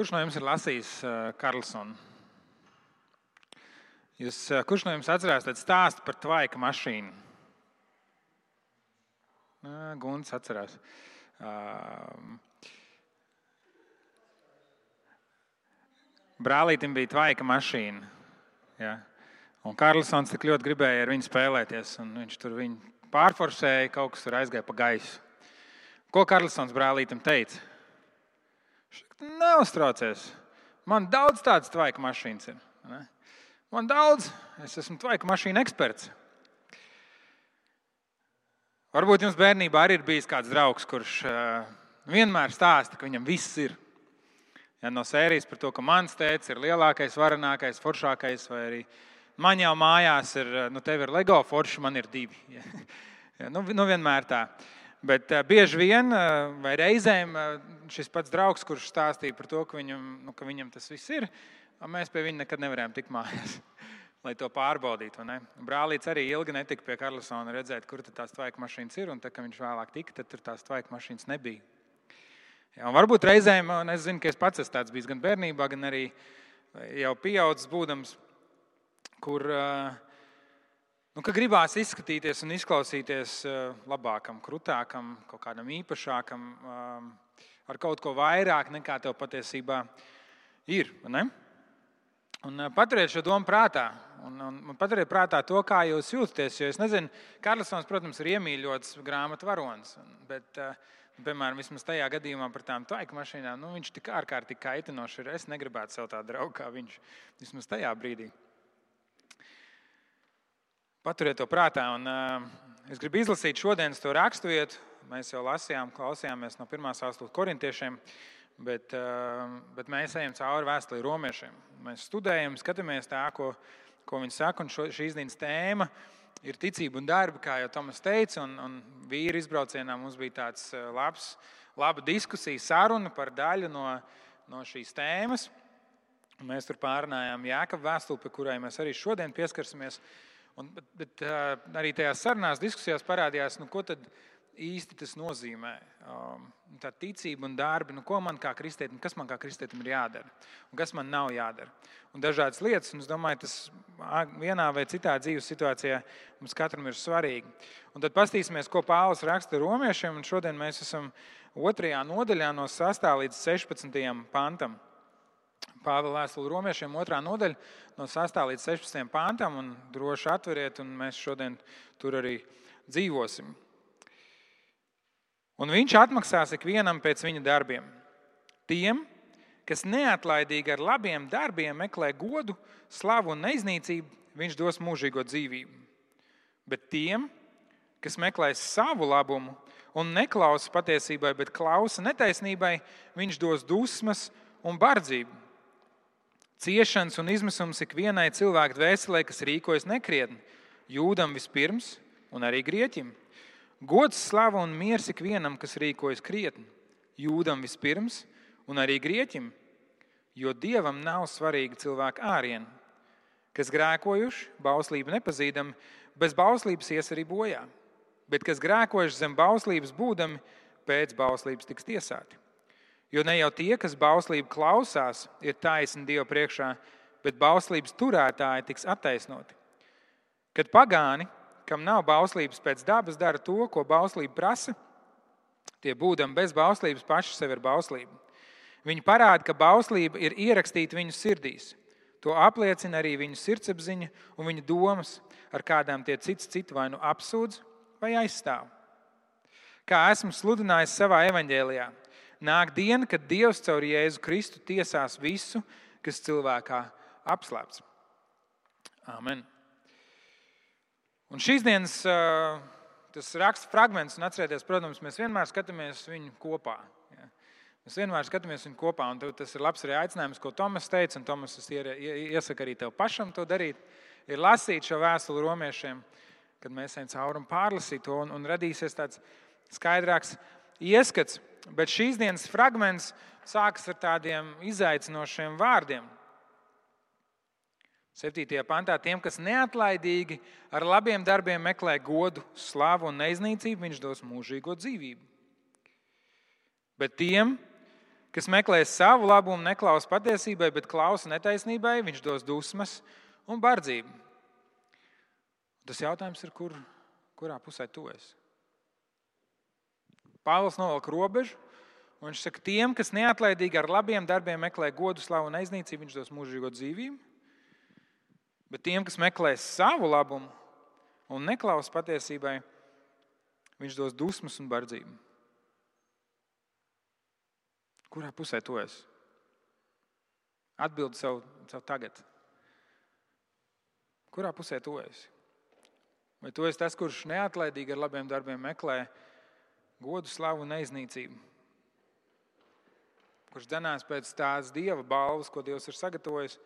Kurš no jums ir lasījis Karlsonu? Jūs, kurš no jums atcerās tādu stāstu par tvaika mašīnu? Guns atcerās. Brālītim bija tvaika mašīna. Ja? Un Karlsons tik ļoti gribēja ar viņu spēlēties. Viņš tur viņu pārforsēja, kaut kas tur aizgāja pa gaisu. Ko Karlsons brālītam teica? Neuztraucies. Man daudz tādas tvaika mašīnas ir. Ne? Man daudz, es esmu tvaika mašīna eksperts. Varbūt jums bērnībā arī ir bijis kāds draugs, kurš uh, vienmēr stāsta, ka viņam viss ir. Ja, no sērijas par to, ka mans tēvs ir lielākais, varenākais, foršākais, vai arī man jau mājās ir, nu, tev ir LEGO forši, man ir divi. Ja, nu, nu, vienmēr tā. Bet uh, bieži vien, uh, vai reizēm, uh, šis pats draugs, kurš stāstīja par to, ka viņam, nu, ka viņam tas viss ir, mēs pie viņa nekad nevarējām tikt mājās, lai to pārbaudītu. Brālīts arī ilgi netika pie Karlsona redzēt, kur tās tvaika mašīnas ir, un tad, kad viņš vēlāk tika, tad tur tās tvaika mašīnas nebija. Jā, varbūt reizēm, es zinu, ka es pats esmu tāds bijis gan bērnībā, gan arī jau pieaudzis būdams, kur uh, Nu, ka gribās izskatīties un izklausīties eh, labākam, krūtākam, kaut kādam īpašākam, ehm, ar kaut ko vairāk nekā tev patiesībā ir. Ne? Un eh, paturiet šo domu prātā. Un, un, un paturiet prātā to, kā jūs jūtaties. Jo es nezinu, Karlsons, protams, ir iemīļots grāmatu varonis. Bet, uh, piemēram, vismaz tajā gadījumā par tām taika mašīnām, nu, viņš tik ārkārtīgi kaitinošs ir. Es negribētu sev tādu draugu kā viņš vismaz tajā brīdī. Paturiet to prātā. Un, uh, es gribu izlasīt šodienas to raksturvietu. Mēs jau lasījām, klausījāmies no pirmās vēstules korintiešiem, bet, uh, bet mēs ejam cauri vēstulī romiešiem. Mēs studējam, skatāmies tā, ko, ko viņi saka. Šo, šīs dienas tēma ir ticība un darbi, kā jau Tomas teica. Un, un vīri izbraucienā mums bija tāds labs, laba diskusija, saruna par daļu no, no šīs tēmas. Mēs tur pārunājām Jēkabā vēstuli, pie kurai mēs arī šodien pieskarsimies. Un, bet, bet arī tajās sarunās, diskusijās parādījās, nu, ko tad īsti tas nozīmē. Um, tā ticība un darbi, nu, ko man kā kristietim, kas man kā kristietim ir jādara un kas man nav jādara. Un dažādas lietas, un es domāju, tas vienā vai citā dzīves situācijā mums katram ir svarīgi. Un tad paskatīsimies, ko Pāvils raksta romiešiem, un šodien mēs esam otrajā nodaļā no 6. līdz 16. pantam. Pāvila vēstule romiešiem, otrā nodaļa, no 6. līdz 16. pāntam. Droši atveriet, un mēs šodien tur arī dzīvosim. Un viņš atmaksās ikvienam pēc viņa darbiem. Tiem, kas neatlaidīgi ar labiem darbiem meklē godu, slavu un neiznīcību, viņš dos mūžīgo dzīvību. Bet tiem, kas meklēs savu labumu un neklausa patiesībai, bet klausa netaisnībai, viņš dos dusmas un bardzību. Ciešanas un izmisums ikvienai cilvēka dvēselē, kas rīkojas nekrietni, jūdam vispirms un arī grieķim. Gods, slava un miers ikvienam, kas rīkojas krietni, jūdam vispirms un arī grieķim, jo dievam nav svarīga cilvēka āriena, kas grēkojuši, bauslību nepazīdami, bez bauslības ies arī bojā, bet kas grēkojuši zem bauslības būdami, pēc bauslības tiks tiesāti. Jo ne jau tie, kas bauslību klausās, ir taisni Dieva priekšā, bet bauslības turētāji tiks attaisnoti. Kad pagāni, kam nav bauslības pēc dabas, dara to, ko bauslība prasa, tie būdami bez bauslības paši sev ir bauslība. Viņi parāda, ka bauslība ir ierakstīta viņu sirdīs. To apliecina arī viņu sirdsapziņa un viņu domas, ar kādām tie cits citu vai nu apsūdz vai aizstāv. Kā esmu sludinājis savā evaņģēlijā, nāk diena, kad Dievs caur Jēzu Kristu tiesās visu, kas cilvēkā apslēpts. Amen. Un šīs dienas tas raksta fragments, un atcerieties, protams, mēs vienmēr skatāmies viņu kopā. Ja. Mēs vienmēr skatāmies viņu kopā, un tas ir labs arī aicinājums, ko Tomas teica, un Tomas iesaka arī tev pašam to darīt. Ir lasīt šo vēstuli romiešiem, kad mēs ejam cauri un pārlasīt to, un, un radīsies tāds skaidrāks ieskats bet šīs dienas fragments sākas ar tādiem izaicinošiem vārdiem. 7. pantā tiem, kas neatlaidīgi ar labiem darbiem meklē godu, slavu un neiznīcību, viņš dos mūžīgo dzīvību. Bet tiem, kas meklē savu labumu, neklausa patiesībai, bet klausa netaisnībai, viņš dos dusmas un bardzību. Tas jautājums ir, kur, kurā pusē tu esi? Pāvils novelk robežu, un viņš saka, tiem, kas neatlaidīgi ar labiem darbiem meklē godu, slavu un aiznīcību, viņš dos mūžīgo dzīvību. Bet tiem, kas meklē savu labumu un neklausa patiesībai, viņš dos dusmas un bardzību. Kurā pusē tu esi? Atbildi sev, sev tagad. Kurā pusē tu esi? Vai tu esi tas, kurš neatlaidīgi ar labiem darbiem meklē godu, slavu un neiznīcību? Kurš dzenās pēc tās dieva balvas, ko Dievs ir sagatavojis?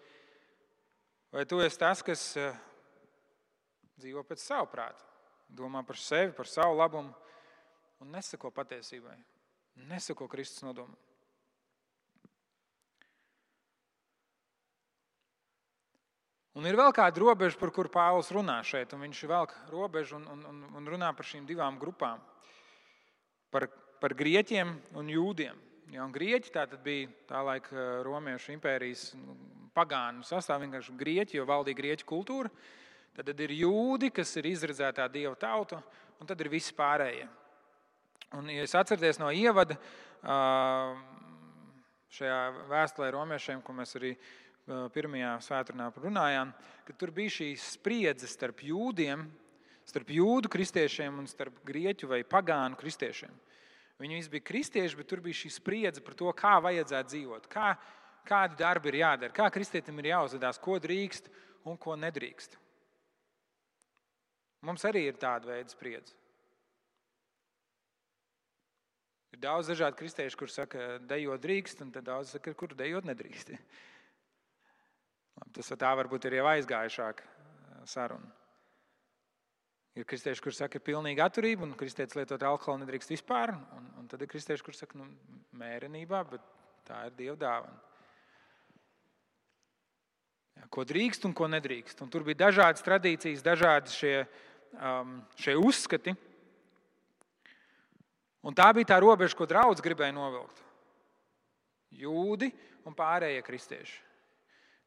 Vai tu esi tas, kas eh, dzīvo pēc savu prātu, domā par sevi, par savu labumu un nesako patiesībai, nesako Kristus nodomam? Un ir vēl kāda robeža, par kuru Pāvils runā šeit. Viņš velk robežu un, un, un runā par šīm divām grupām. Par, par grieķiem un jūdiem. Ja, un grieķi tā bija tā laika eh, Romiešu impērijas nu, pagānu sastāvā, vienkārši grieķi, jo valdīja grieķu kultūra. Tad ir jūdi, kas ir izredzētā dieva tauta, un tad ir visi pārējie. Un, ja es atceros no ievada šajā vēstulē romiešiem, ko mēs arī pirmajā svētdienā runājām, ka tur bija šī spriedze starp jūdiem, starp jūdu kristiešiem un starp grieķu vai pagānu kristiešiem. Viņi visi bija kristieši, bet tur bija šī spriedze par to, kā vajadzētu dzīvot, kā, kādi darbi ir jādara, kā kristietim ir jāuzvedās, ko drīkst un ko nedrīkst. Mums arī ir tāda veida spriedze. Ir daudz dažādu kristiešu, kuriem saka, dejot drīkst, un daudz saka, kur dejot nedrīkst. Tas tā varbūt ir jau aizgājušāk saruna. Ir kristieši, kuriem saka, ka ir pilnīga atturība, un kristietis lietot alkoholu nedrīkst vispār. Un, un tad ir kristieši, kuriem saka, ka nu, mērenībā, bet tā ir Dieva dāvana. Ja, ko drīkst un ko nedrīkst. Un tur bija dažādas tradīcijas, dažādi šie, um, šie uzskati. Un tā bija tā robeža, ko draugs gribēja novilkt. Jūdi un pārējie kristieši.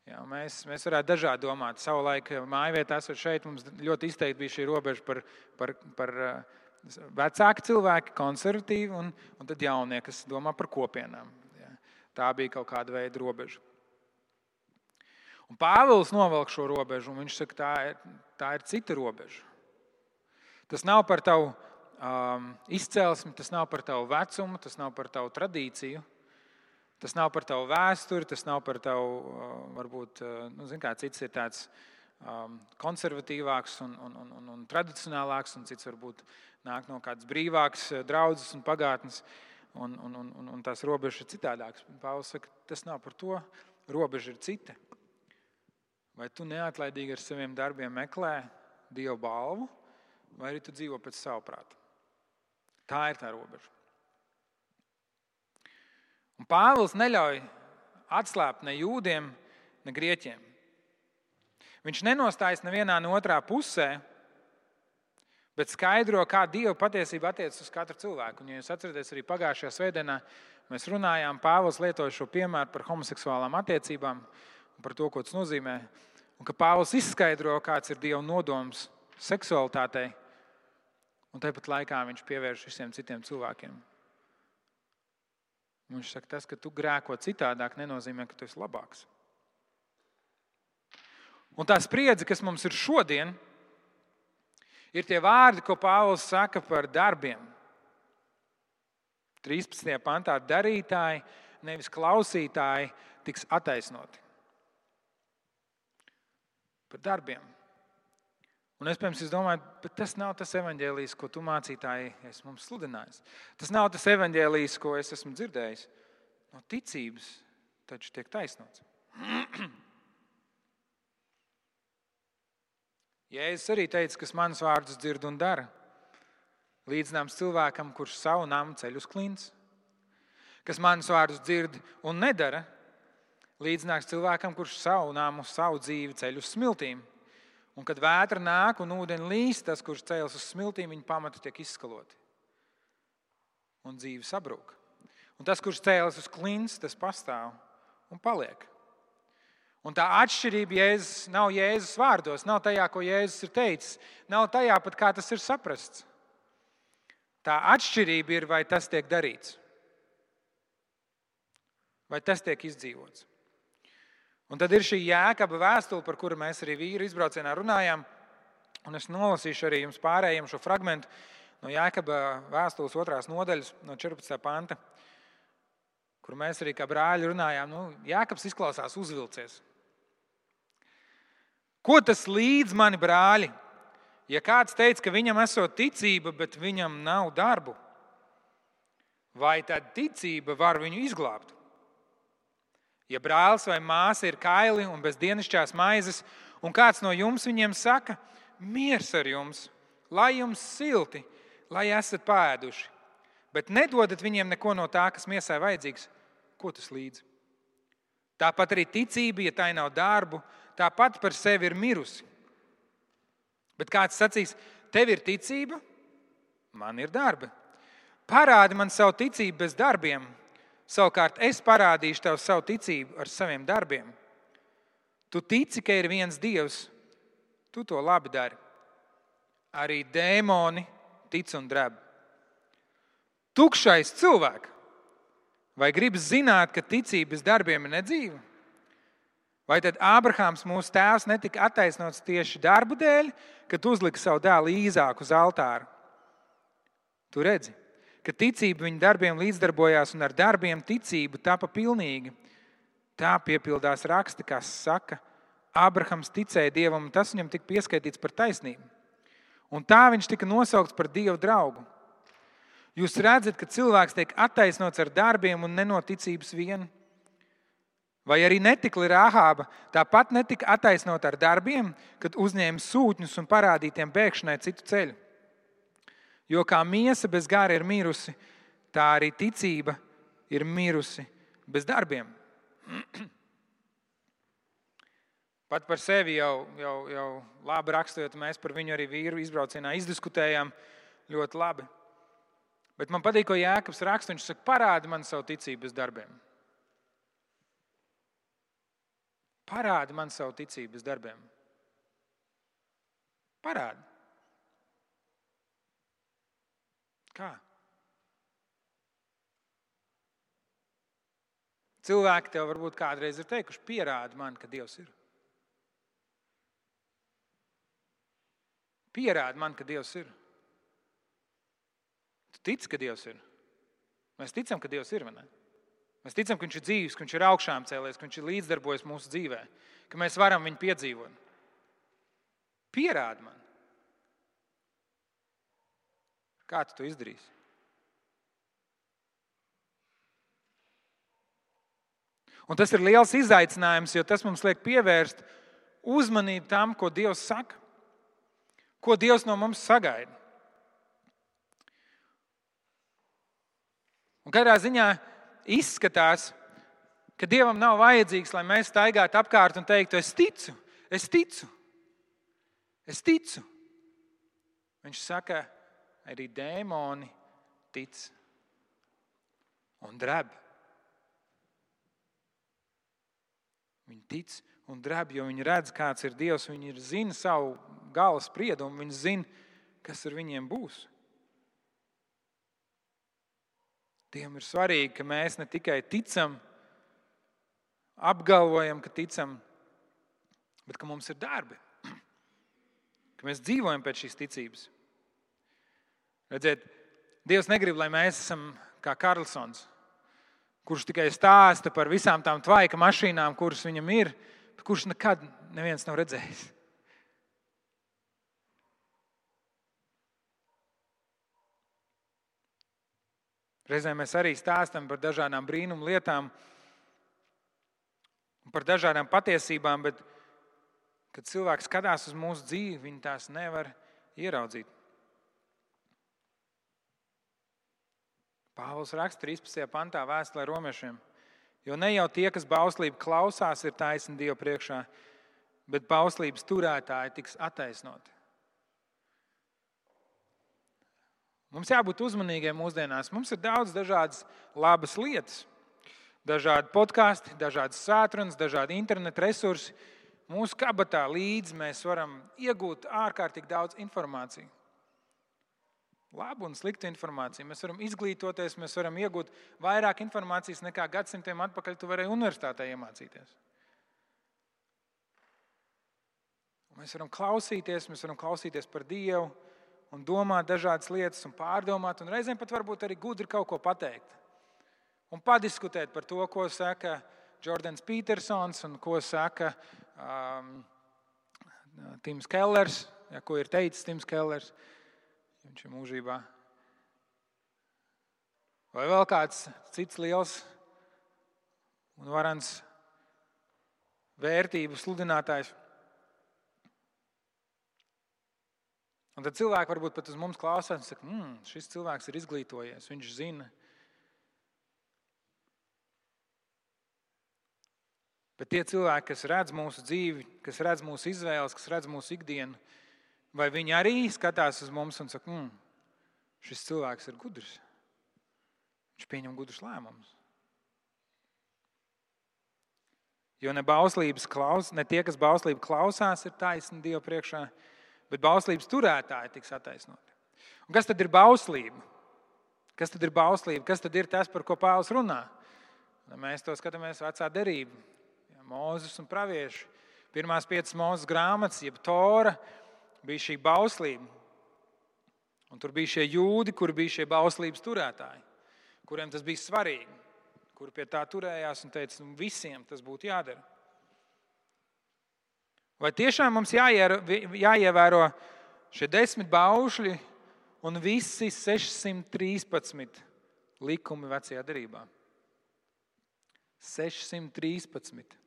Jā, mēs, mēs varētu dažādi domāt. Savulaik mājvietā esot šeit, mums ļoti izteikti bija šī robeža par, par, par uh, vecāki cilvēki, konservatīvi, un, un tad jaunie, kas domā par kopienām. Jā. Tā bija kaut kāda veida robeža. Un Pāvils novelk šo robežu, un viņš saka, tā ir, tā ir cita robeža. Tas nav par tavu um, izcelsmi, tas nav par tavu vecumu, tas nav par tavu tradīciju. Tas nav par tavu vēsturi, tas nav par tavu, uh, varbūt, uh, nu, kā cits ir tāds um, konservatīvāks un, un, un, un, un tradicionālāks, un cits varbūt nāk no kādas brīvākas uh, draudzes un pagātnes, un, un, un, un, un tās robežas ir citādākas. Pāvils saka, tas nav par to, robeža ir cita. Vai tu neatlaidīgi ar saviem darbiem meklē dievu balvu, vai arī tu dzīvo pēc savu prātu? Tā ir tā robeža. Un Pāvils neļauj atslābt ne jūdiem, ne grieķiem. Viņš nenostājas nevienā no otrā pusē, bet skaidro, kā Dieva patiesība attiecas uz katru cilvēku. Un, ja jūs atceraties, arī pagājušajā svētdienā mēs runājām, Pāvils lietoja šo piemēru par homoseksuālām attiecībām un par to, ko tas nozīmē. Un ka Pāvils izskaidro, kāds ir Dieva nodoms seksualitātei, un tāpat laikā viņš pievērš visiem citiem cilvēkiem. Un viņš saka, tas, ka tu grēko citādāk, nenozīmē, ka tu esi labāks. Un tā spriedze, kas mums ir šodien, ir tie vārdi, ko Pāvils saka par darbiem. 13. pantā darītāji, nevis klausītāji, tiks attaisnoti. Par darbiem. Un es, pirms, es domāju, bet tas nav tas evaņģēlijs, ko tu mācītāji esi mums sludinājis. Tas nav tas evaņģēlijs, ko es esmu dzirdējis. No ticības taču tiek taisnots. Jēzus arī teica, kas manas vārdus dzird un dara. Līdzināms cilvēkam, kurš savu namu ceļ uz klints. Kas manas vārdus dzird un nedara, līdzināms cilvēkam, kurš savu namu, savu dzīvi ceļ uz smiltīm. Un kad vētra nāk un ūdeni līst, tas, kurš cēlās uz smiltīm, viņa pamati tiek izskaloti. Un dzīve sabrūk. Un tas, kurš cēlas uz klints, tas pastāv un paliek. Un tā atšķirība Jēzus nav Jēzus vārdos, nav tajā, ko Jēzus ir teicis, nav tajā pat, kā tas ir saprasts. Tā atšķirība ir, vai tas tiek darīts, vai tas tiek izdzīvots. Un tad ir šī jēkaba vēstule, par kuru mēs arī vīru izbraucienā runājām. Un es nolasīšu arī jums pārējiem šo fragment no jēkaba vēstules otrās nodaļas, no 14. panta, kur mēs arī kā brāļi runājām. Nu, jēkabs izklausās uzvilcies. Ko tas līdz mani brāļi? Ja kāds teica, ka viņam esot ticība, bet viņam nav darbu, vai tad ticība var viņu izglābt? Ja brālis vai māsa ir kaili un bez dienasčās maizes, un kāds no jums viņiem saka, miers ar jums, lai jums silti, lai esat pēduši, bet nedodat viņiem neko no tā, kas miesai vajadzīgs, ko tas līdzi? Tāpat arī ticība, ja tai nav darbu, tāpat par sevi ir mirusi. Bet kāds sacīs, tev ir ticība, man ir darbi. Parādi man savu ticību bez darbiem, savukārt es parādīšu tev savu ticību ar saviem darbiem. Tu tici, ka ir viens Dievs, tu to labi dari. Arī dēmoni tic un dreb. Tukšais cilvēks, vai gribas zināt, ka ticības darbiem ir nedzīva? Vai tad Ābrahāms, mūsu tēvs, netika attaisnots tieši darbu dēļ, kad uzlika savu dēlu īzāku uz altāra? Tu redzi, ka ticība viņa darbiem līdzdarbojās un ar darbiem ticību tapa pilnīga. Tā piepildās raksti, kas saka, Ābrahams ticēja Dievam, un tas viņam tika pieskaitīts par taisnību. Un tā viņš tika nosaukts par Dieva draugu. Jūs redzat, ka cilvēks tiek attaisnots ar darbiem un nenoticības vienu. Vai arī netikli Rāhāba tāpat netika attaisnot ar darbiem, kad uzņēma sūtņus un parādītiem bēgšanai citu ceļu? Jo kā miesa bez gara ir mirusi, tā arī ticība ir mirusi bez darbiem. Pat par sevi jau, jau, jau labi raksturot, mēs par viņu arī vīru izbraucienā izdiskutējām ļoti labi. Bet man patīk, ko Jēkabs raksta. Viņš saka, parādi man savu ticību bez darbiem. Parādi man savu ticības darbiem. Parādi. Kā? Cilvēki tev varbūt kādreiz ir teikuši, pierādi man, ka Dievs ir. Pierādi man, ka Dievs ir. Tu tici, ka Dievs ir. Mēs ticam, ka Dievs ir. Mēs ticam, ka Viņš ir dzīves, ka Viņš ir augšām cēlies, ka Viņš ir līdzdarbojies mūsu dzīvē, ka mēs varam viņu piedzīvot. Pierādi man, kā tu to izdarīsi. Un tas ir liels izaicinājums, jo tas mums liek pievērst uzmanību tam, ko Dievs saka, ko Dievs no mums sagaida. Un kādā ziņā izskatās, ka Dievam nav vajadzīgs, lai mēs staigātu apkārt un teiktu, es ticu, es ticu, es ticu. Viņš saka, arī dēmoni tic un dreb. Viņi tic un dreb, jo viņi redz, kāds ir Dievs. Viņi zina savu gala spriedumu, viņi zina, kas ar viņiem būs. Tiem ir svarīgi, ka mēs ne tikai ticam, apgalvojam, ka ticam, bet ka mums ir darbi, ka mēs dzīvojam pēc šīs ticības. Redziet, Dievs negrib, lai mēs esam kā Karlsons, kurš tikai stāsta par visām tām tvaika mašīnām, kuras viņam ir, bet kurš nekad neviens nav redzējis. Reizēm mēs arī stāstām par dažādām brīnumu lietām, par dažādām patiesībām, bet, kad cilvēks skatās uz mūsu dzīvi, viņi tās nevar ieraudzīt. Pāvils raksta 13. pantā vēstulē romiešiem, jo ne jau tie, kas bauslību klausās, ir taisni Dievu priekšā, bet bauslības turētāji tiks attaisnoti. Mums jābūt uzmanīgiem mūsdienās. Mums ir daudz dažādas labas lietas, dažādi podkāsti, dažādas svētdienas, dažādi interneta resursi. Mūsu kabatā līdzi mēs varam iegūt ārkārtīgi daudz informācijas. Labu un sliktu informāciju. Mēs varam izglītoties, mēs varam iegūt vairāk informācijas nekā gadsimtiem atpakaļ tu varēji universitātē iemācīties. Mēs varam klausīties, mēs varam klausīties par Dievu un domāt dažādas lietas, un pārdomāt, un reizēm pat varbūt arī gudri kaut ko pateikt. Un padiskutēt par to, ko saka Jordans Petersons un ko saka um, Tims Kellers, ja, ko ir teicis Tims Kellers. Viņš ir mūžībā. Vai vēl kāds cits liels un varants vērtību sludinātājs? Un tad cilvēki varbūt pat uz mums klausās un saka, mmm, šis cilvēks ir izglītojies, viņš zina. Bet tie cilvēki, kas redz mūsu dzīvi, kas redz mūsu izvēles, kas redz mūsu ikdienu, vai viņi arī skatās uz mums un saka, mmm, šis cilvēks ir gudrs. Viņš pieņem gudrus lēmumus. Jo ne, klaus, ne tie, kas bauslību klausās, ir taisni Dieva priekšā, bet bauslības turētāji tiks attaisnoti. Un kas tad ir bauslība? Kas tad ir bauslība? Kas tad ir tas, par ko Pāvils runā? Nu, mēs to skatāmies vecā derība, Mūzes un Pravieši. Pirmās piecas mūzes grāmatas, jeb Tora, bija šī bauslība. Un tur bija šie jūdi, kur bija šie bauslības turētāji, kuriem tas bija svarīgi, kuri pie tā turējās un teica, nu, visiem tas būtu jādara. Vai tiešām mums jāievēro šie desmit baušļi un visi 613 likumi vecajā darbā? 613.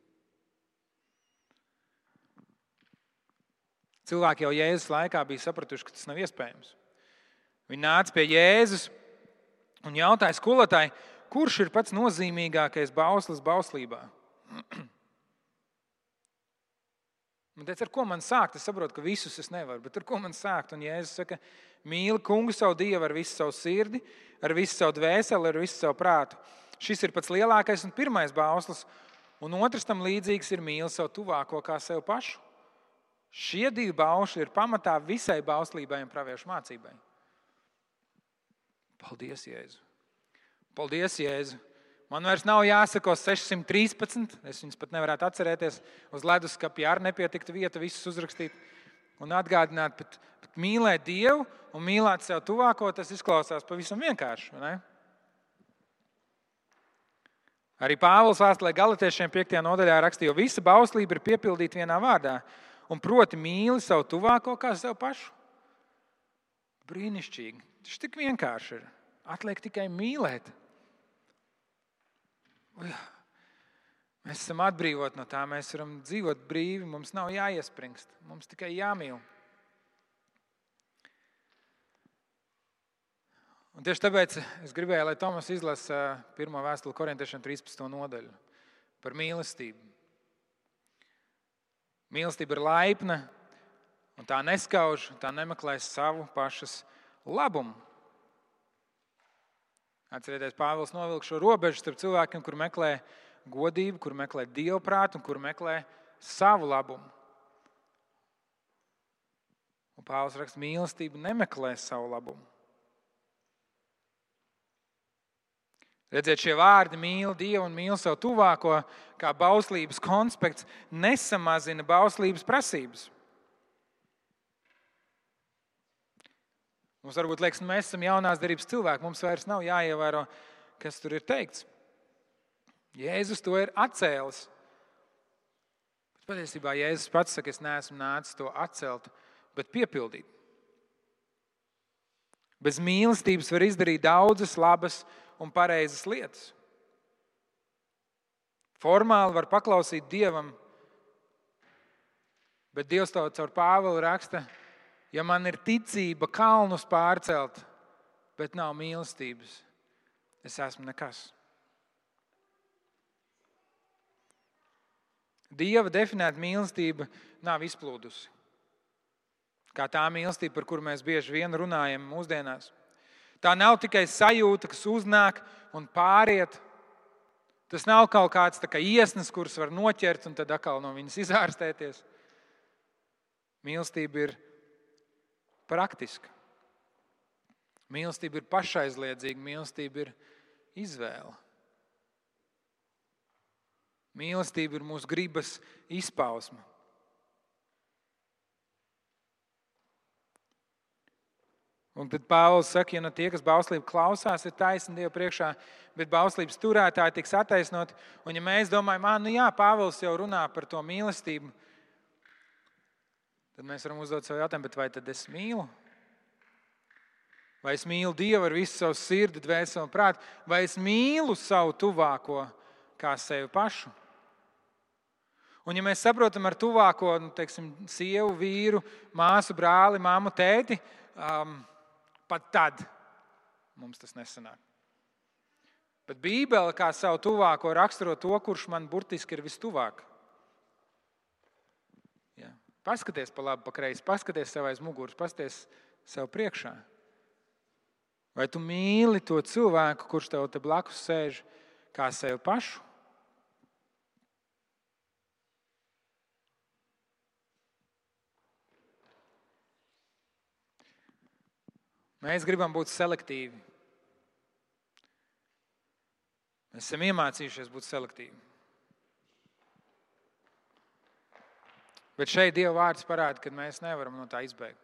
Cilvēki jau Jēzus laikā bija sapratuši, ka tas nav iespējams. Viņi nāca pie Jēzus un jautāja skolotāji, kurš ir pats nozīmīgākais bauslis bauslībā? Un teica, ar ko man sākt? Es saprotu, ka visus es nevaru, bet ar ko man sākt? Un Jēzus saka, mīli kungu savu dievu ar visu savu sirdi, ar visu savu dvēseli, ar visu savu prātu. Šis ir pats lielākais un pirmais bauslis, un otrs tam līdzīgs ir mīli savu tuvāko kā sev pašu. Šie divi baušļi ir pamatā visai bauslībai un praviešu mācībai. Paldies, Jēzu! Paldies, Jēzu! Man vairs nav jāsako 613. Es viņus pat nevarētu atcerēties. Uz leduskapja arī nepietiktu vieta, visus uzrakstīt un atgādināt. Bet, bet mīlēt Dievu un mīlēt sev tuvāko, tas izklausās pavisam vienkārši. Arī Pāvils vēstulē Galatiešiem 5. nodaļā rakstīja, jo visa bauslība ir piepildīta vienā vārdā. Un proti, mīli savu tuvāko kā sev pašu. Brīnišķīgi. Tas tik vienkārši ir. Atliek tikai mīlēt. Mēs esam atbrīvoti no tā, mēs varam dzīvot brīvi, mums nav jāiespringst, mums tikai jāmīl. Un tieši tāpēc es gribēju, lai Tomas izlasa pirmo vēstuli korintiešiem 13. nodaļu par mīlestību. Mīlestība ir laipna, un tā neskauž, tā nemeklē savu pašas labumu. Atcerieties, Pāvils novilka šo robežu starp cilvēkiem, kur meklē godību, kur meklē dievprātu un kur meklē savu labumu. Un Pāvils raksta, mīlestība nemeklē savu labumu. Redziet, šie vārdi mīl Dievu un mīl savu tuvāko, kā bauslības konspekts, nesamazina bauslības prasības. Mums varbūt liekas, mēs esam jaunās darbības cilvēki, mums vairs nav jāievēro, kas tur ir teikts. Jēzus to ir atcēlis. Bet patiesībā Jēzus pats saka, es neesmu nācis to atcelt, bet piepildīt. Bez mīlestības var izdarīt daudzas labas un pareizas lietas. Formāli var paklausīt Dievam, bet Dievs to caur Pāvilu raksta, ja man ir ticība kalnus pārcelt, bet nav mīlestības, es esmu nekas. Dieva definēta mīlestība nav izplūdusi. Kā tā mīlestība, par kuru mēs bieži vien runājam mūsdienās. Tā nav tikai sajūta, kas uznāk un pāriet. Tas nav kaut kāds kā iesnas, kurus var noķert un tad atkal no viņas izārstēties. Mīlestība ir praktiska. Mīlestība ir pašaizliedzīga, mīlestība ir izvēle. Mīlestība ir mūsu gribas izpausme. Un tad Pāvils saka, ja nu tie, kas bauslību klausās, ir taisni Dieva priekšā, bet bauslības turētāji tiks attaisnoti. Un ja mēs domājam, ah, nu jā, Pāvils jau runā par to mīlestību, tad mēs varam uzdot sev jautājumu, vai tad es mīlu? Vai es mīlu Dievu ar visu savu sirdi, dvēseli un prātu, vai es mīlu savu tuvāko kā sevi pašu? Un, ja mēs saprotam ar tuvāko, nu, teiksim, sievu, vīru, māsu, brāli, māmu, tēti, um, pat tad mums tas nesanāk. Bet Bībele kā savu tuvāko raksturo to, kurš man burtiski ir vistuvāk. Ja. Paskaties pa labi, pa kreisi, paskaties sev aiz muguras, paskaties sev priekšā. Vai tu mīli to cilvēku, kurš tev te blakus sēž, kā sevi pašu? Mēs gribam būt selektīvi. Mēs esam iemācījušies būt selektīvi. Bet šeit Dieva vārds parāda, ka mēs nevaram no tā izbēgt.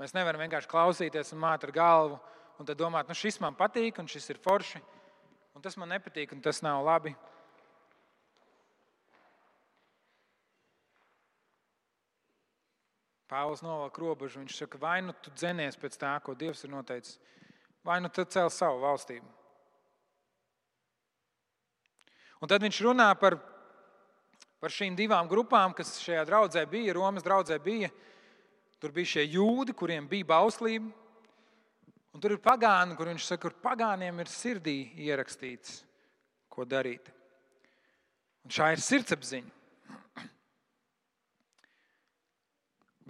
Mēs nevaram vienkārši klausīties un māt ar galvu un domāt, nu šis man patīk, un šis ir forši, un tas man nepatīk, un tas nav labi. Pāvils novelk robežu. Viņš saka, vai nu tu dzenies pēc tā, ko Dievs ir noteicis, vai nu tu cēl savu valstību. Un tad viņš runā par, par šīm divām grupām, kas šajā draudzē bija, Romas draudzē bija. Tur bija šie jūdi, kuriem bija bauslība, un tur ir pagāni, kur viņš saka, ka pagāniem ir sirdī ierakstīts, ko darīt. Un šā ir sirdsapziņa.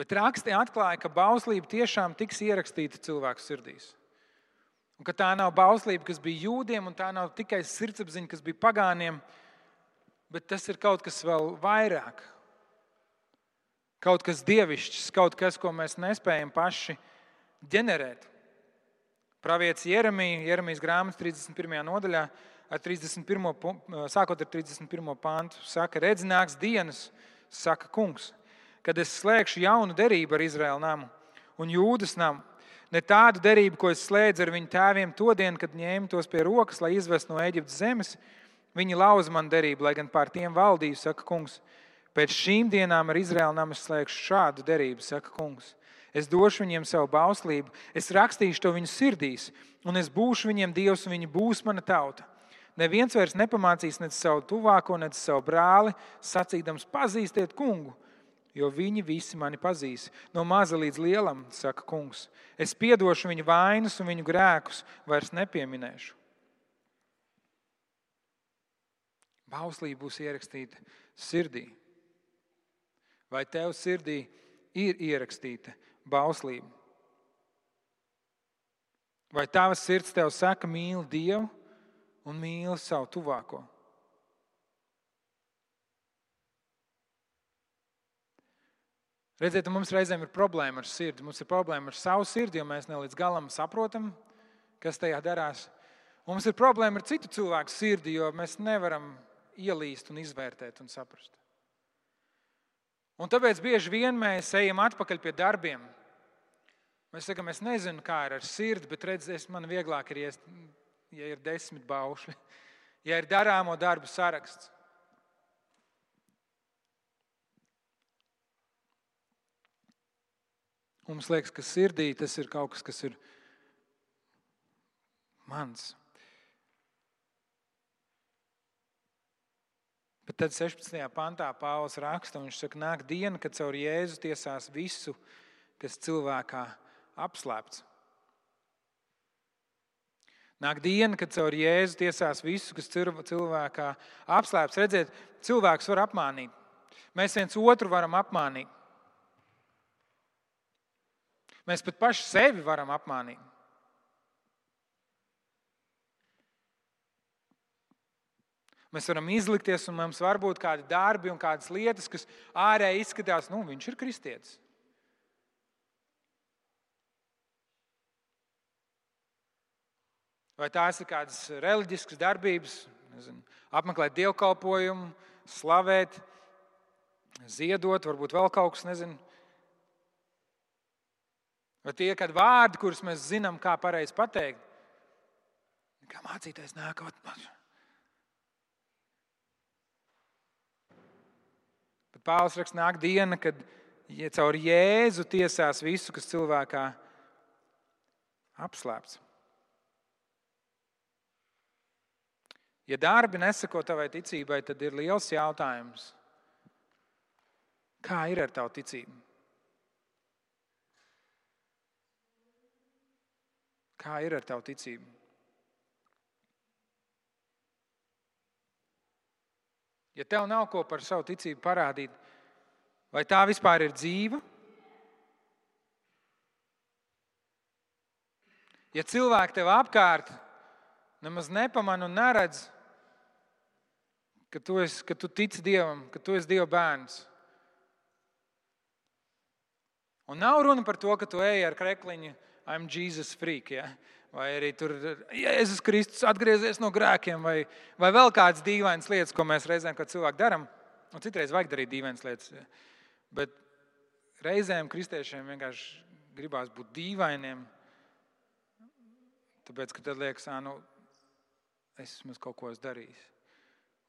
Bet raksti atklāja, ka bauslība tiešām tiks ierakstīta cilvēku sirdīs. Un ka tā nav bauslība, kas bija jūdiem, un tā nav tikai sirdsapziņa, kas bija pagāniem, bet tas ir kaut kas vēl vairāk. Kaut kas dievišķs, kaut kas, ko mēs nespējam paši ģenerēt. Pravietis Jeremija, Jeremijas grāmatas 31. nodaļā, ar 31. sākot ar 31. pāntu, saka, redz, nāks dienas, saka kungs kad es slēgšu jaunu derību ar Izraēlu namu un Jūdas namu. Ne tādu derību, ko es slēdzu ar viņu tēviem to dienu, kad ņēmu tos pie rokas, lai izvestu no Eģiptes zemes. Viņi lauza man derību, lai gan pār tiem valdīju, saka kungs. Pēc šīm dienām ar Izraēlu namu slēgšu šādu derību, saka kungs. Es došu viņiem savu bauslību, es rakstīšu to viņu sirdīs, un es būšu viņiem dievs, un viņi būs mana tauta. Neviens vairs nepamācīs ne savu tuvāko, ne savu brāli, sacīdams, pazīstiet kungu jo viņi visi mani pazīs. No maza līdz lielam, saka kungs, es piedošu viņu vainas un viņu grēkus, vairs nepieminēšu. Bauslība būs ierakstīta sirdī. Vai tev sirdī ir ierakstīta bauslība? Vai tavs sirds tev saka, mīli Dievu un mīli savu tuvāko? Redziet, mums reizēm ir problēma ar sirdi. Mums ir problēma ar savu sirdi, jo mēs ne līdz galam saprotam, kas tajā darās. Mums ir problēma ar citu cilvēku sirdi, jo mēs nevaram ielīst un izvērtēt un saprast. Un tāpēc bieži vien mēs ejam atpakaļ pie darbiem. Mēs sakām, es nezinu, kā ir ar sirdi, bet redziet, man vieglāk ir, ja ir desmit baušļi, ja ir darāmo darbu saraksts. Mums liekas, ka sirdī tas ir kaut kas, kas ir mans. Bet tad 16. pantā Pāvils raksta, un viņš saka, nāk diena, kad caur Jēzu tiesās visu, kas cilvēkā apslēpts. Nāk diena, kad caur Jēzu tiesās visu, kas cilvēkā apslēpts. Redziet, cilvēks var apmānīt. Mēs viens otru varam apmānīt. Mēs pat paši sevi varam apmānīt. Mēs varam izlikties, un mums var būt kādi darbi un kādas lietas, kas ārēji izskatās, nu, viņš ir kristietis. Vai tās ir kādas reliģiskas darbības, nezinu, apmeklēt dievkalpojumu, slavēt, ziedot, varbūt vēl kaut kas, nezinu. Vai tie ir vārdi, kurus mēs zinām, kā pareizi pateikt? Kā mācīties nākot. Bet Pāvils raksta, nāk diena, kad ja caur Jēzu tiesās visu, kas cilvēkā apslēpts. Ja darbi nesako tavai ticībai, tad ir liels jautājums, kā ir ar tavu ticību? Kā ir ar tavu ticību? Ja tev nav ko par savu ticību parādīt, vai tā vispār ir dzīva? Ja cilvēki tev apkārt nemaz nepamanā un neredz, ka tu, esi, ka tu tici Dievam, ka tu esi Dieva bērns. Un nav runa par to, ka tu ej ar krekliņu, I'm Jesus freak. Ja? Vai arī tur Jēzus Kristus atgriezies no grēkiem, vai, vai vēl kādas dīvainas lietas, ko mēs reizēm kā cilvēki darām. Un citreiz vajag darīt dīvainas lietas. Ja? Bet reizēm kristiešiem vienkārši gribās būt dīvainiem. Tāpēc, ka tad liekas, ka nu, es esmu kaut ko darījis.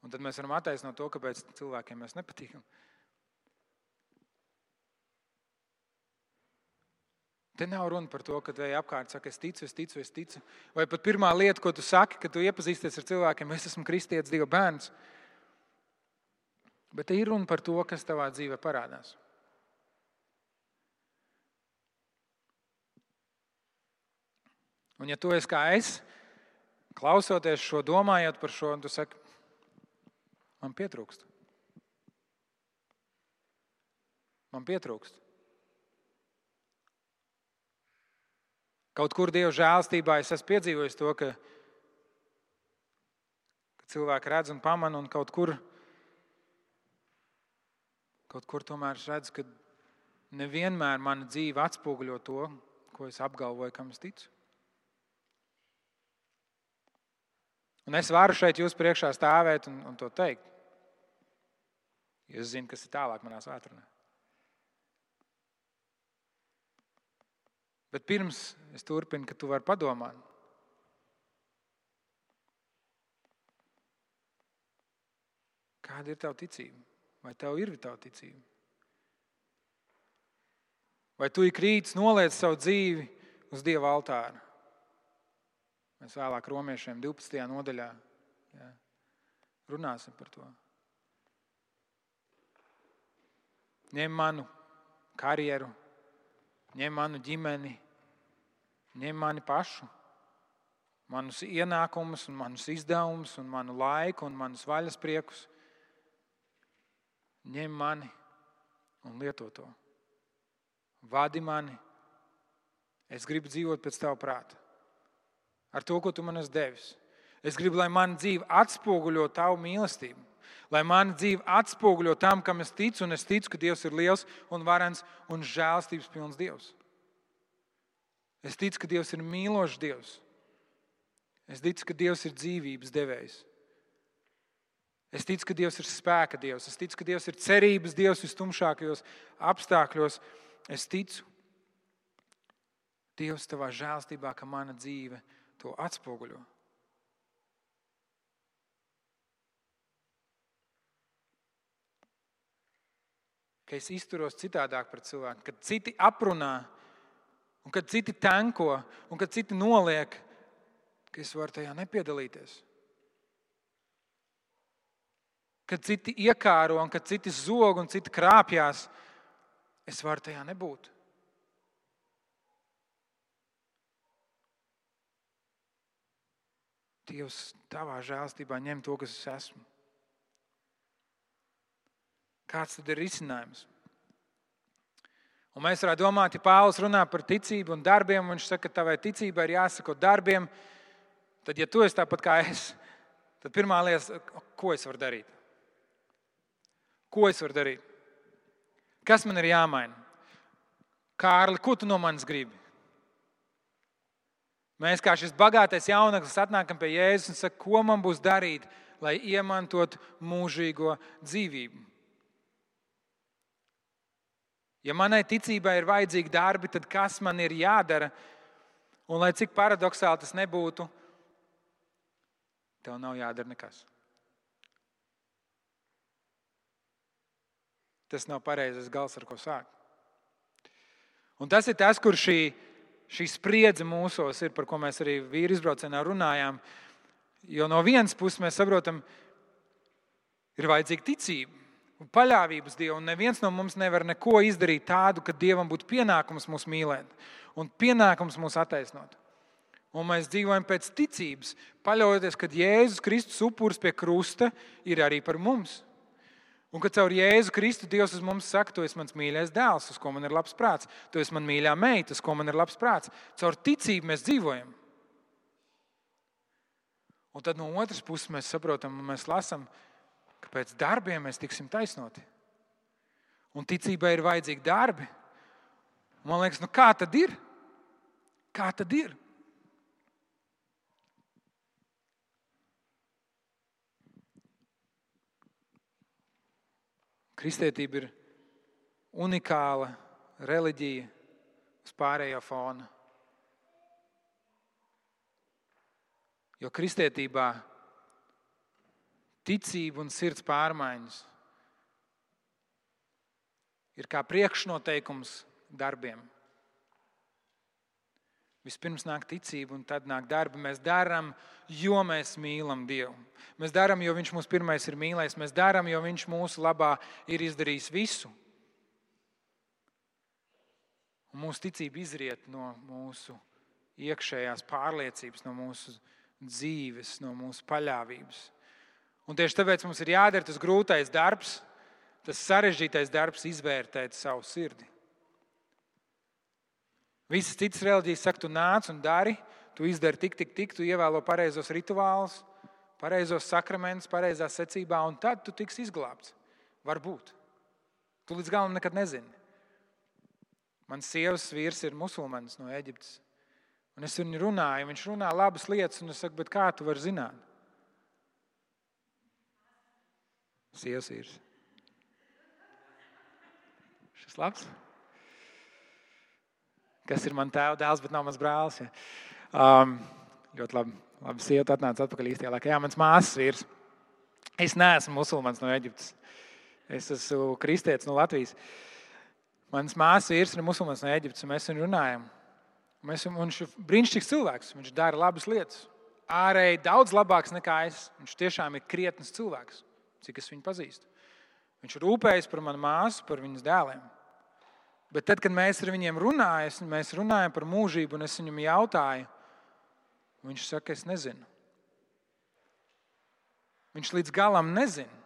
Un tad mēs varam attaisnot to, kāpēc cilvēkiem mēs nepatīkam. Te nav runa par to, ka te apkārt saka, es ticu, es ticu, es ticu. Vai pat pirmā lieta, ko tu saki, kad tu iepazīsties ar cilvēkiem, es esmu kristietis, Dieva bērns. Bet te ir runa par to, kas tavā dzīvē parādās. Un ja tu esi kā es, klausoties šo, domājot par šo, tu saki, Man pietrūkst. Man pietrūkst. Kaut kur Dieva žēlstībā es esmu piedzīvojis to, ka, ka cilvēki redz un pamana, un kaut kur, kaut kur tomēr es redzu, ka nevienmēr mana dzīve atspoguļo to, ko es apgalvoju, kam es ticu. Un es varu šeit jūs priekšā stāvēt un, un to teikt. Jo es zinu, kas ir tālāk manā svētdienā. Bet pirms es turpinu, ka tu vari padomāt. Kāda ir tava ticība? Vai tev ir tava ticība? Vai tu ik rīts noliec savu dzīvi uz Dieva altāra? Mēs vēlāk romiešiem 12. nodaļā jā, runāsim par to. ņem manu karjeru, ņem manu ģimeni, ņem mani pašu, manus ienākumus, un manus izdevumus, un manu laiku un manus vaļas priekus. Ņem mani un lieto to. Vadi mani. Es gribu dzīvot pēc tava prāta. Ar to, ko tu man esi devis. Es gribu, lai mana dzīve atspoguļo tavu mīlestību lai mana dzīve atspoguļo tam, kam es ticu, un es ticu, ka Dievs ir liels un varens un žēlstības pilns Dievs. Es ticu, ka Dievs ir mīlošs Dievs. Es ticu, ka Dievs ir dzīvības devējs. Es ticu, ka Dievs ir spēka Dievs. Es ticu, ka Dievs ir cerības Dievs vistumšākajos apstākļos. Es ticu, Dievs, tavā žēlstībā, ka mana dzīve to atspoguļo. ka es izturos citādāk pret cilvēku, kad citi aprunā, un kad citi tanko, un kad citi noliek, ka es varu tajā nepiedalīties. Kad citi iekāro, un kad citi zog un citi krāpjas, es varu tajā nebūt. Dievs, tavā žēlstībā ņem to, kas es esmu. Kāds tad ir risinājums? Un mēs varētu domāt, ja Pāvils runā par ticību un darbiem, un viņš saka, ka tavai ticībai ir jāsako darbiem, tad, ja tu esi tāpat kā es, tad pirmā lieta, ko es varu darīt? Ko es varu darīt? Kas man ir jāmaina? Kārli, ko tu no manis gribi? Mēs kā šis bagātais jauneklis atnākam pie Jēzus un sakam, ko man būs darīt, lai iemantotu mūžīgo dzīvību. Ja manai ticībai ir vajadzīgi darbi, tad kas man ir jādara? Un lai cik paradoxāli tas nebūtu, tev nav jādara nekas. Tas nav pareizais gals, ar ko sākt. Un tas ir tas, kur šī, šī spriedze mūsos ir, par ko mēs arī vīru izbraucienā runājām. Jo no vienas puses mēs saprotam, ir vajadzīga ticība un paļāvības Dievam. Un neviens no mums nevar neko izdarīt tādu, ka Dievam būtu pienākums mūs mīlēt un pienākums mūs attaisnot. Un mēs dzīvojam pēc ticības, paļaujoties, ka Jēzus Kristus upuris pie krusta ir arī par mums. Un kad caur Jēzu Kristu Dievs uz mums saka, tu esi mans mīļais dēls, uz ko man ir labs prāts, tu esi man mīļā meita, uz ko man ir labs prāts. Caur ticību mēs dzīvojam. Un tad no otras puses mēs saprotam, un mēs lasām, ka pēc darbiem mēs tiksim taisnoti. Un ticībai ir vajadzīgi darbi. Man liekas, nu kā tad ir? Kā tad ir? Kristietība ir unikāla reliģija uz pārējo fona. Jo kristietībā ticība un sirds pārmaiņas ir kā priekšnoteikums darbiem. Vispirms nāk ticība, un tad nāk darbi. Mēs darām, jo mēs mīlam Dievu. Mēs darām, jo Viņš mūs pirmais ir mīlējis. Mēs darām, jo Viņš mūsu labā ir izdarījis visu. Un mūsu ticība izriet no mūsu iekšējās pārliecības, no mūsu dzīves, no mūsu paļāvības. Un tieši tāpēc mums ir jādara tas grūtais darbs, tas sarežģītais darbs, izvērtēt savu sirdi. Visas citas reliģijas saka, tu nāc un dari, tu izdari tik, tik, tik, tu ievēlo pareizos rituālus, pareizos sakramentus, pareizā secībā, un tad tu tiksi izglābts. Varbūt. Tu līdz galam nekad nezini. Mans sievas vīrs ir musulmanis no Eģiptes. Un es viņu runāju, viņš runā labas lietas, un es saku, kā tu vari zināt? Sievas vīrs. Šis labs? Kas ir mans tēva dēls, bet nav mans brālis. Ja. Um, ļoti labi. Labi, sieva atnāca atpakaļ īstajā laikā. Jā, mans māsas vīrs. Es neesmu musulmanis no Eģiptes. Es esmu kristietis no Latvijas. Mans māsas vīrs ir musulmanis no Eģiptes, un mēs viņu runājam. Mēs, viņš ir brīnišķīgs cilvēks. Viņš dara labas lietas. Ārēji daudz labāks nekā es. Viņš tiešām ir krietns cilvēks cik es viņu pazīstu. Viņš rūpējas par manu māsu, par viņas dēliem. Bet tad, kad mēs ar viņiem runājam, mēs runājam par mūžību, un es viņam jautāju, viņš saka, es nezinu. Viņš līdz galam nezina.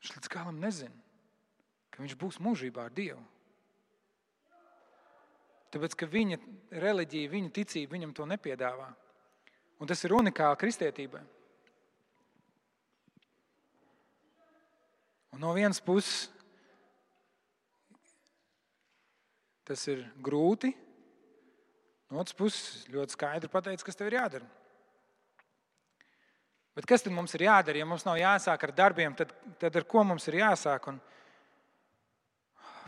Viņš līdz galam nezina, ka viņš būs mūžībā ar Dievu. Tāpēc, ka viņa reliģija, viņa ticība viņam to nepiedāvā. Un tas ir unikāli kristietībai. Un no vienas puses tas ir grūti, no otras puses ļoti skaidri pateicis, kas tev ir jādara. Bet kas tad mums ir jādara? Ja mums nav jāsāk ar darbiem, tad, tad ar ko mums ir jāsāk? Un,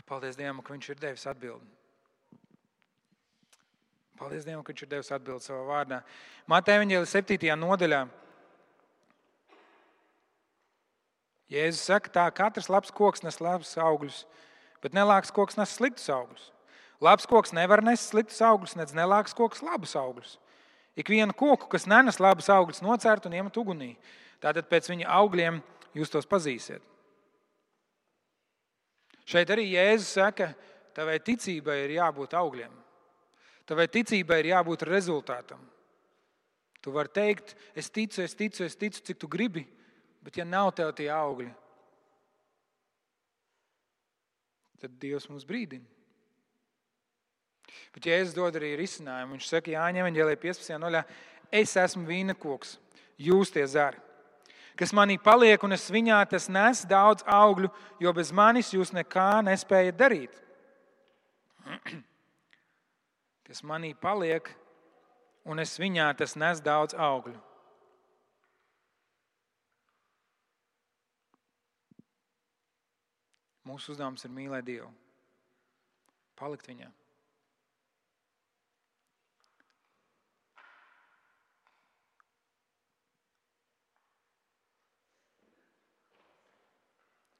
paldies Dievam, ka Viņš ir devis atbildību. Paldies Dievam, ka Viņš ir devis atbildi savā vārdā. Mateja Vāģēlī 7. nodaļā. Jēzus saka, tā katrs labs koks nes labus augļus, bet nelāks koks nes sliktus augļus. Labs koks nevar nest sliktus augļus, nedz nelāks koks labus augļus. Ik vienu koku, kas nenes labus augļus, nocērt un iemet ugunī. Tātad pēc viņa augļiem jūs tos pazīsiet. Šeit arī Jēzus saka, tavai ticībai ir jābūt augļiem. Tavai ticībai ir jābūt rezultātam. Tu vari teikt, es ticu, es ticu, es ticu, cik tu gribi, Bet, ja nav tev tie augļi, tad Dievs mums brīdina. Bet Jēzus dod arī risinājumu. Viņš saka, Jāņem, Evanģēlī 15. noļā, es esmu vīna koks, jūs tie zari. Kas manī paliek, un es viņā tas nes daudz augļu, jo bez manis jūs nekā nespējat darīt. Kas manī paliek, un es viņā tas nes daudz augļu. Mūsu uzdevums ir mīlēt Dievu, palikt viņā.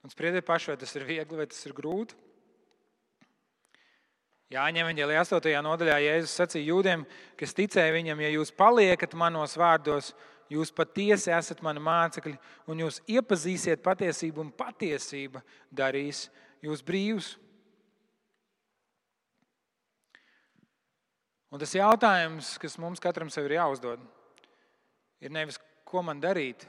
Un spriediet paši, vai tas ir viegli vai tas ir grūti. Jāņem viņa 8. nodaļā Jēzus sacīja jūdiem, kas ticēja viņam, ja jūs paliekat manos vārdos, jūs patiesi esat mani mācekļi, un jūs iepazīsiet patiesību, un patiesība darīs jūs brīvus. Un tas jautājums, kas mums katram sev ir jāuzdod, ir nevis, ko man darīt,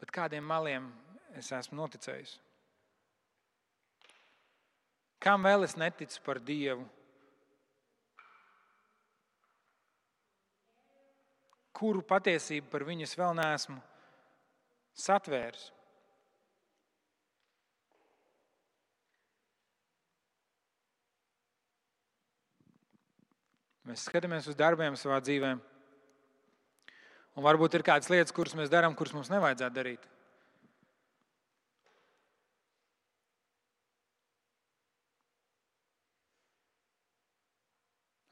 bet kādiem maliem es esmu noticējis. Kam vēl es neticu par Dievu? Kuru patiesību par viņu es vēl neesmu satvēris? Mēs skatāmies uz darbiem savā dzīvēm. Un varbūt ir kādas lietas, kuras mēs darām, kuras mums nevajadzētu darīt.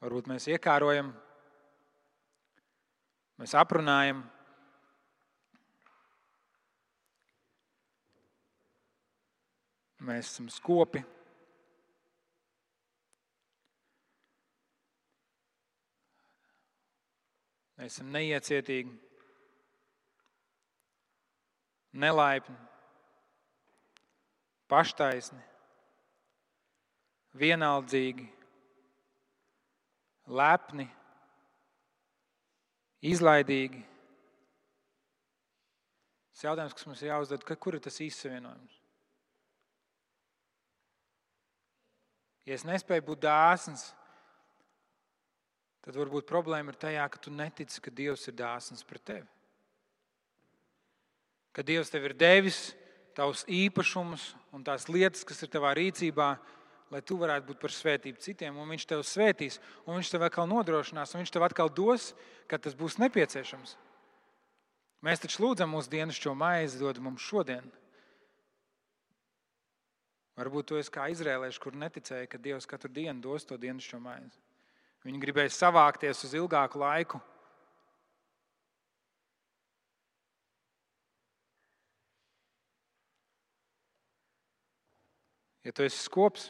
Varbūt mēs iekārojam, mēs aprunājam. Mēs esam skopi. Mēs esam neiecietīgi, nelaipni, paštaisni, vienaldzīgi, lepni, izlaidīgi. Tas jautājums, kas mums ir jāuzdod, kur ir tas izsavienojums? Ja es nespēju būt dāsns, tad varbūt problēma ir tajā, ka tu netici, ka Dievs ir dāsns pret tevi. Ka Dievs tev ir devis tavus īpašumus un tās lietas, kas ir tavā rīcībā, lai tu varētu būt par svētību citiem, un Viņš tev svētīs, un Viņš tev atkal nodrošinās, un Viņš tev atkal dos, kad tas būs nepieciešams. Mēs taču lūdzam mūsu dienascho maizi, dod mums šodien. Varbūt tu esi kā izrēlieši, kur neticēja, ka Dievs katru dienu dos to dienascho maizi. Viņi gribēja savākties uz ilgāku laiku. Ja tu esi skops,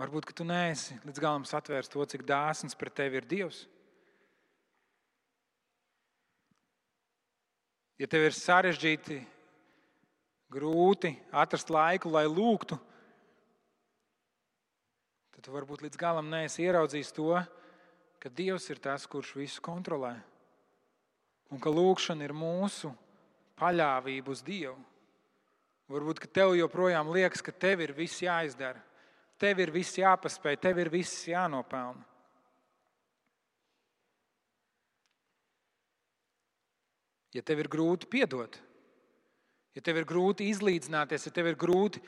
varbūt tu neesi līdz galam satvērs to, cik dāsns pret tevi ir Dievs. Ja tev ir sarežģīti, grūti atrast laiku, lai lūgtu, tu varbūt līdz galam neesi ieraudzījis to, ka Dievs ir tas, kurš visu kontrolē. Un ka lūkšana ir mūsu paļāvība uz Dievu. Varbūt tev joprojām liekas, ka tev ir viss jāizdara, tev ir viss jāpaspēj, tev ir viss jānopelna. Ja tev ir grūti piedot, ja tev ir grūti izlīdzināties, ja tev ir grūti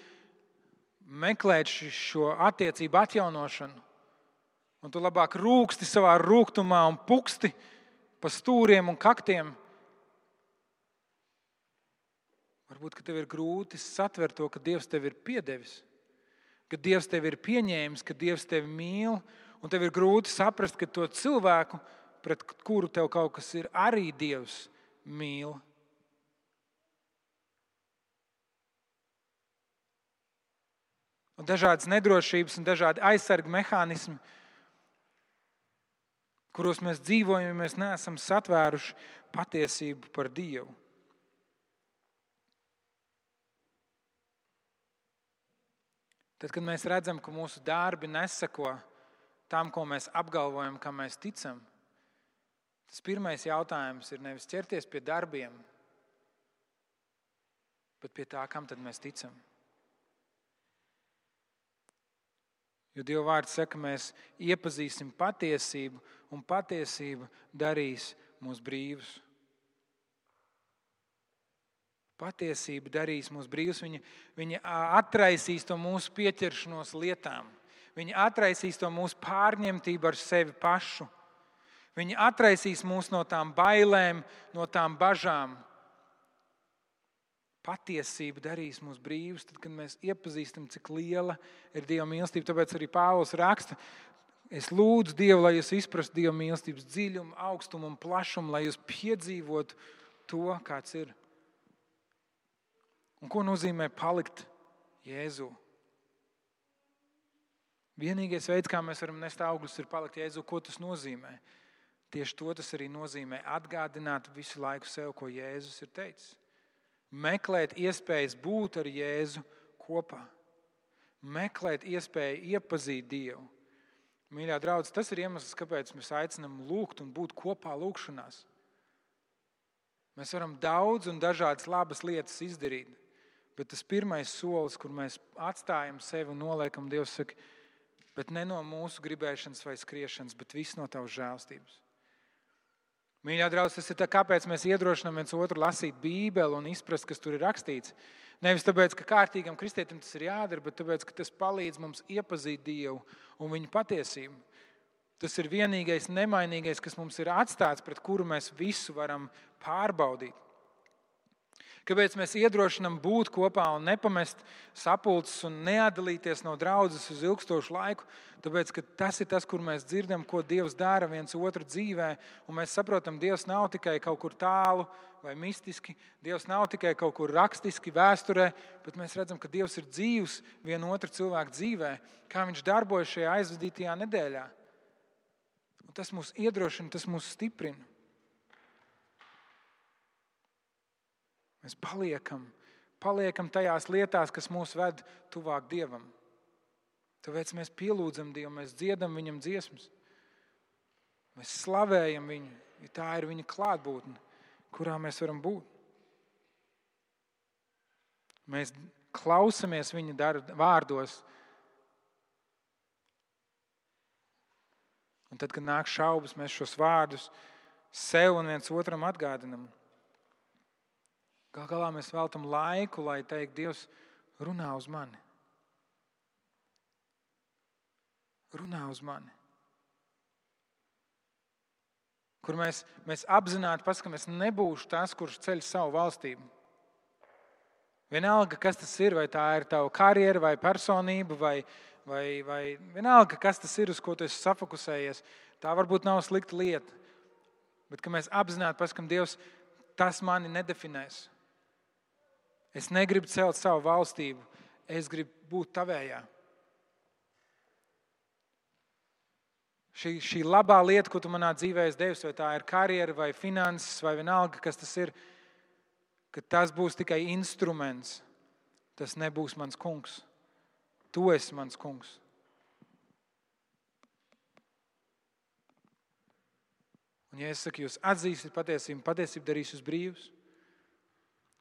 meklēt šo attiecību atjaunošanu, un tu labāk rūksti savā rūkumā un puksti pa stūriem un kaktiem. Varbūt tev ir grūti satvert to, ka Dievs tev ir piedevis, ka Dievs tev ir pieņēmis, ka Dievs tevi mīl, un tev ir grūti saprast, ka to cilvēku, pret kuru tev kaut kas ir, arī Dievs mīl. un dažādas nedrošības un dažādi aizsarga mehānismi, kuros mēs dzīvojam, ja mēs neesam satvēruši patiesību par Dievu. Tad, kad mēs redzam, ka mūsu darbi nesako tam, ko mēs apgalvojam, kam mēs ticam, Tas pirmais jautājums ir nevis ķerties pie darbiem, bet pie tā, kam tad mēs ticam. Jo Dieva vārds saka, mēs iepazīsim patiesību, un patiesība darīs mūs brīvus. Patiesība darīs mūs brīvus. Viņa, viņa atraisīs to mūsu pieķeršanos lietām. Viņa atraisīs to mūsu pārņemtību ar sevi pašu. Viņa atraisīs mūs no tām bailēm, no tām bažām, patiesība darīs mūs brīvus, tad, kad mēs iepazīstam, cik liela ir Dieva mīlestība. Tāpēc arī Pāvils raksta, es lūdzu Dievu, lai jūs izprastu Dieva mīlestības dziļumu, augstumu un plašumu, lai jūs piedzīvotu to, kāds ir. Un ko nozīmē palikt Jēzu? Vienīgais veids, kā mēs varam nest augļus, ir palikt Jēzu. Ko tas nozīmē? Tieši to tas arī nozīmē. Atgādināt visu laiku sev, ko Jēzus ir teicis meklēt iespējas būt ar Jēzu kopā, meklēt iespēju iepazīt Dievu. Mīļā draudzene, tas ir iemesls, kāpēc mēs aicinām lūgt un būt kopā lūgšanās. Mēs varam daudz un dažādas labas lietas izdarīt, bet tas pirmais solis, kur mēs atstājam sevi un noliekam, Dievs saka, bet ne no mūsu gribēšanas vai skriešanas, bet viss no tavas žēlstības. Mīļā draugs, tas ir tā, kāpēc mēs iedrošinām viens otru lasīt Bībeli un izprast, kas tur ir rakstīts. Nevis tāpēc, ka kārtīgam kristietim tas ir jādara, bet tāpēc, ka tas palīdz mums iepazīt Dievu un viņa patiesību. Tas ir vienīgais nemainīgais, kas mums ir atstāts, pret kuru mēs visu varam pārbaudīt. Kāpēc mēs iedrošinām būt kopā un nepamest sapulces un neatdalīties no draudzes uz ilgstošu laiku? Tāpēc tas ir tas, kur mēs dzirdam, ko Dievs dara viens otru dzīvē. Un mēs saprotam, ka Dievs nav tikai kaut kur tālu vai mistiski, Dievs nav tikai kaut kur rakstiski, vēsturē, bet mēs redzam, ka Dievs ir dzīvs viena otra cilvēka dzīvē, kā viņš darbojas šajā aizvadītajā nedēļā. Un tas mūs iedrošina, tas mūs stiprina. Mēs paliekam, paliekam tajās lietās, kas mūs ved tuvāk Dievam. Tāpēc mēs pielūdzam Dievu, mēs dziedam Viņam dziesmas. Mēs slavējam Viņu, jo tā ir Viņa klātbūtne, kurā mēs varam būt. Mēs klausamies Viņa vārdos. Un tad, kad nāk šaubas, mēs šos vārdus sev un viens otram atgādinām. Gal galā mēs veltam laiku, lai teiktu, Dievs, runā uz mani. Runā uz mani. Kur mēs, mēs apzināti paskatāmies, ka nebūšu tas, kurš ceļ savu valstību. Vienalga, kas tas ir, vai tā ir tava karjera, vai personība, vai, vai, vai vienalga, kas tas ir, uz ko tu esi safokusējies, tā varbūt nav slikta lieta. Bet mēs apzināti paskatām, Dievs, tas mani nedefinēs. Es negribu celt savu valstību, es gribu būt tavējā. Šī, šī labā lieta, ko tu manā dzīvē esi devis, vai tā ir karjera, vai finanses, vai vienalga, kas tas ir, ka tas būs tikai instruments. Tas nebūs mans kungs. Tu esi mans kungs. Un, ja es saku, jūs atzīsiet patiesību, patiesība darīs jūs brīvus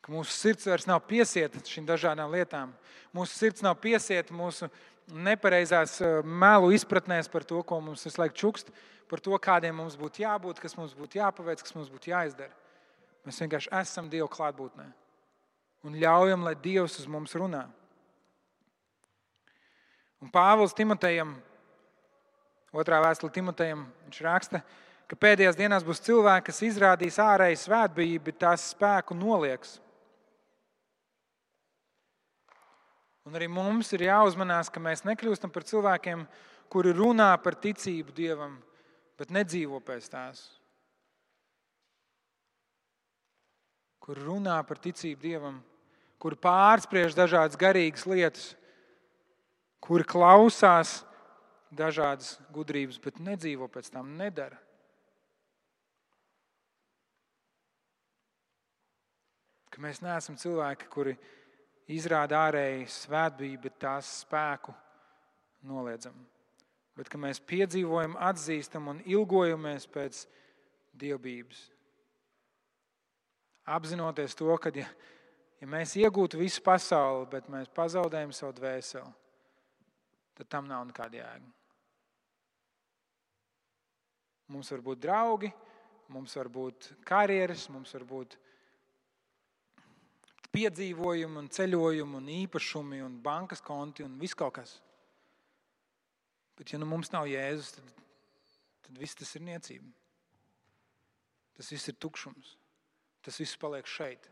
ka mūsu sirds vairs nav piesieta šīm dažādām lietām. Mūsu sirds nav piesieta mūsu nepareizās eh, melu izpratnēs par to, ko mums visu laiku čukst, par to, kādiem mums būtu jābūt, kas mums būtu jāpaveic, kas mums būtu jāizdara. Mēs vienkārši esam Dieva klātbūtnē un ļaujam, lai Dievs uz mums runā. Un Pāvils Timotejam, otrā vēstule Timotejam, viņš raksta, ka pēdējās dienās būs cilvēki, kas izrādīs ārēju svētbijību, bet tās spēku nolieks. Un arī mums ir jāuzmanās, ka mēs nekļūstam par cilvēkiem, kuri runā par ticību Dievam, bet nedzīvo pēc tās. Kur runā par ticību Dievam, kur pārspriež dažādas garīgas lietas, kuri klausās dažādas gudrības, bet nedzīvo pēc tām, nedara. Ka mēs neesam cilvēki, kuri izrāda ārēji svētbību, bet tās spēku noliedzam. Bet ka mēs piedzīvojam, atzīstam un ilgojamies pēc dievbijības. Apzinoties to, ka ja, ja mēs iegūtu visu pasauli, bet mēs pazaudējam savu dvēseli, tad tam nav nekāda jēga. Mums var būt draugi, mums var būt karjeras, mums var būt piedzīvojumi, un ceļojumi, un īpašumi, un bankas konti un viss kaut kas. Bet, ja nu mums nav Jēzus, tad, tad viss tas ir niecība. Tas viss ir tukšums. Tas viss paliek šeit.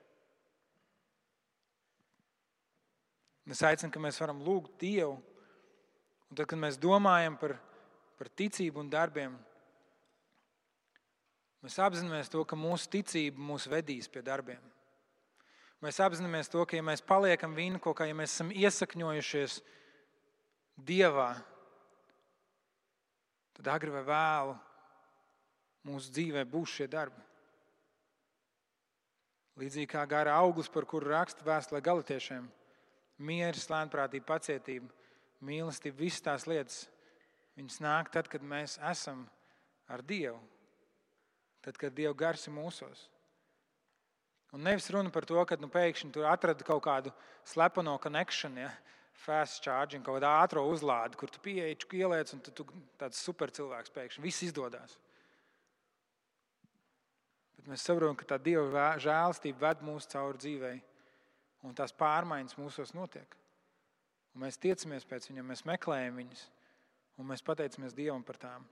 Es aicinu, ka mēs varam lūgt Dievu. Un tad, kad mēs domājam par, par ticību un darbiem, mēs apzināmies to, ka mūsu ticība mūs vedīs pie darbiem. Mēs apzināmies to, ka ja mēs paliekam vīnu kaut kā, ja mēs esam iesakņojušies Dievā, tad agri vai vēlu mūsu dzīvē būs šie darbi. Līdzīgi kā gara auglis, par kuru raksta vēstulē galotiešiem - mieres, lēnprātība, pacietība, mīlestība, visas tās lietas. Viņas nāk tad, kad mēs esam ar Dievu. Tad, kad Dieva gars ir mūsos. Un nevis runa par to, ka nu, pēkšņi tur atrada kaut kādu slepeno connection, ja, fast charging, kaut kādu ātrā uzlādi, kur tu pieeji, ieliec, un tu, tu tāds super cilvēks pēkšņi viss izdodas. Bet mēs saprotam, ka tā Dieva žēlastība ved mūs cauri dzīvei, un tās pārmaiņas mūsos notiek. Un mēs tiecamies pēc viņiem, mēs meklējam viņus, un mēs pateicamies Dievam par tām.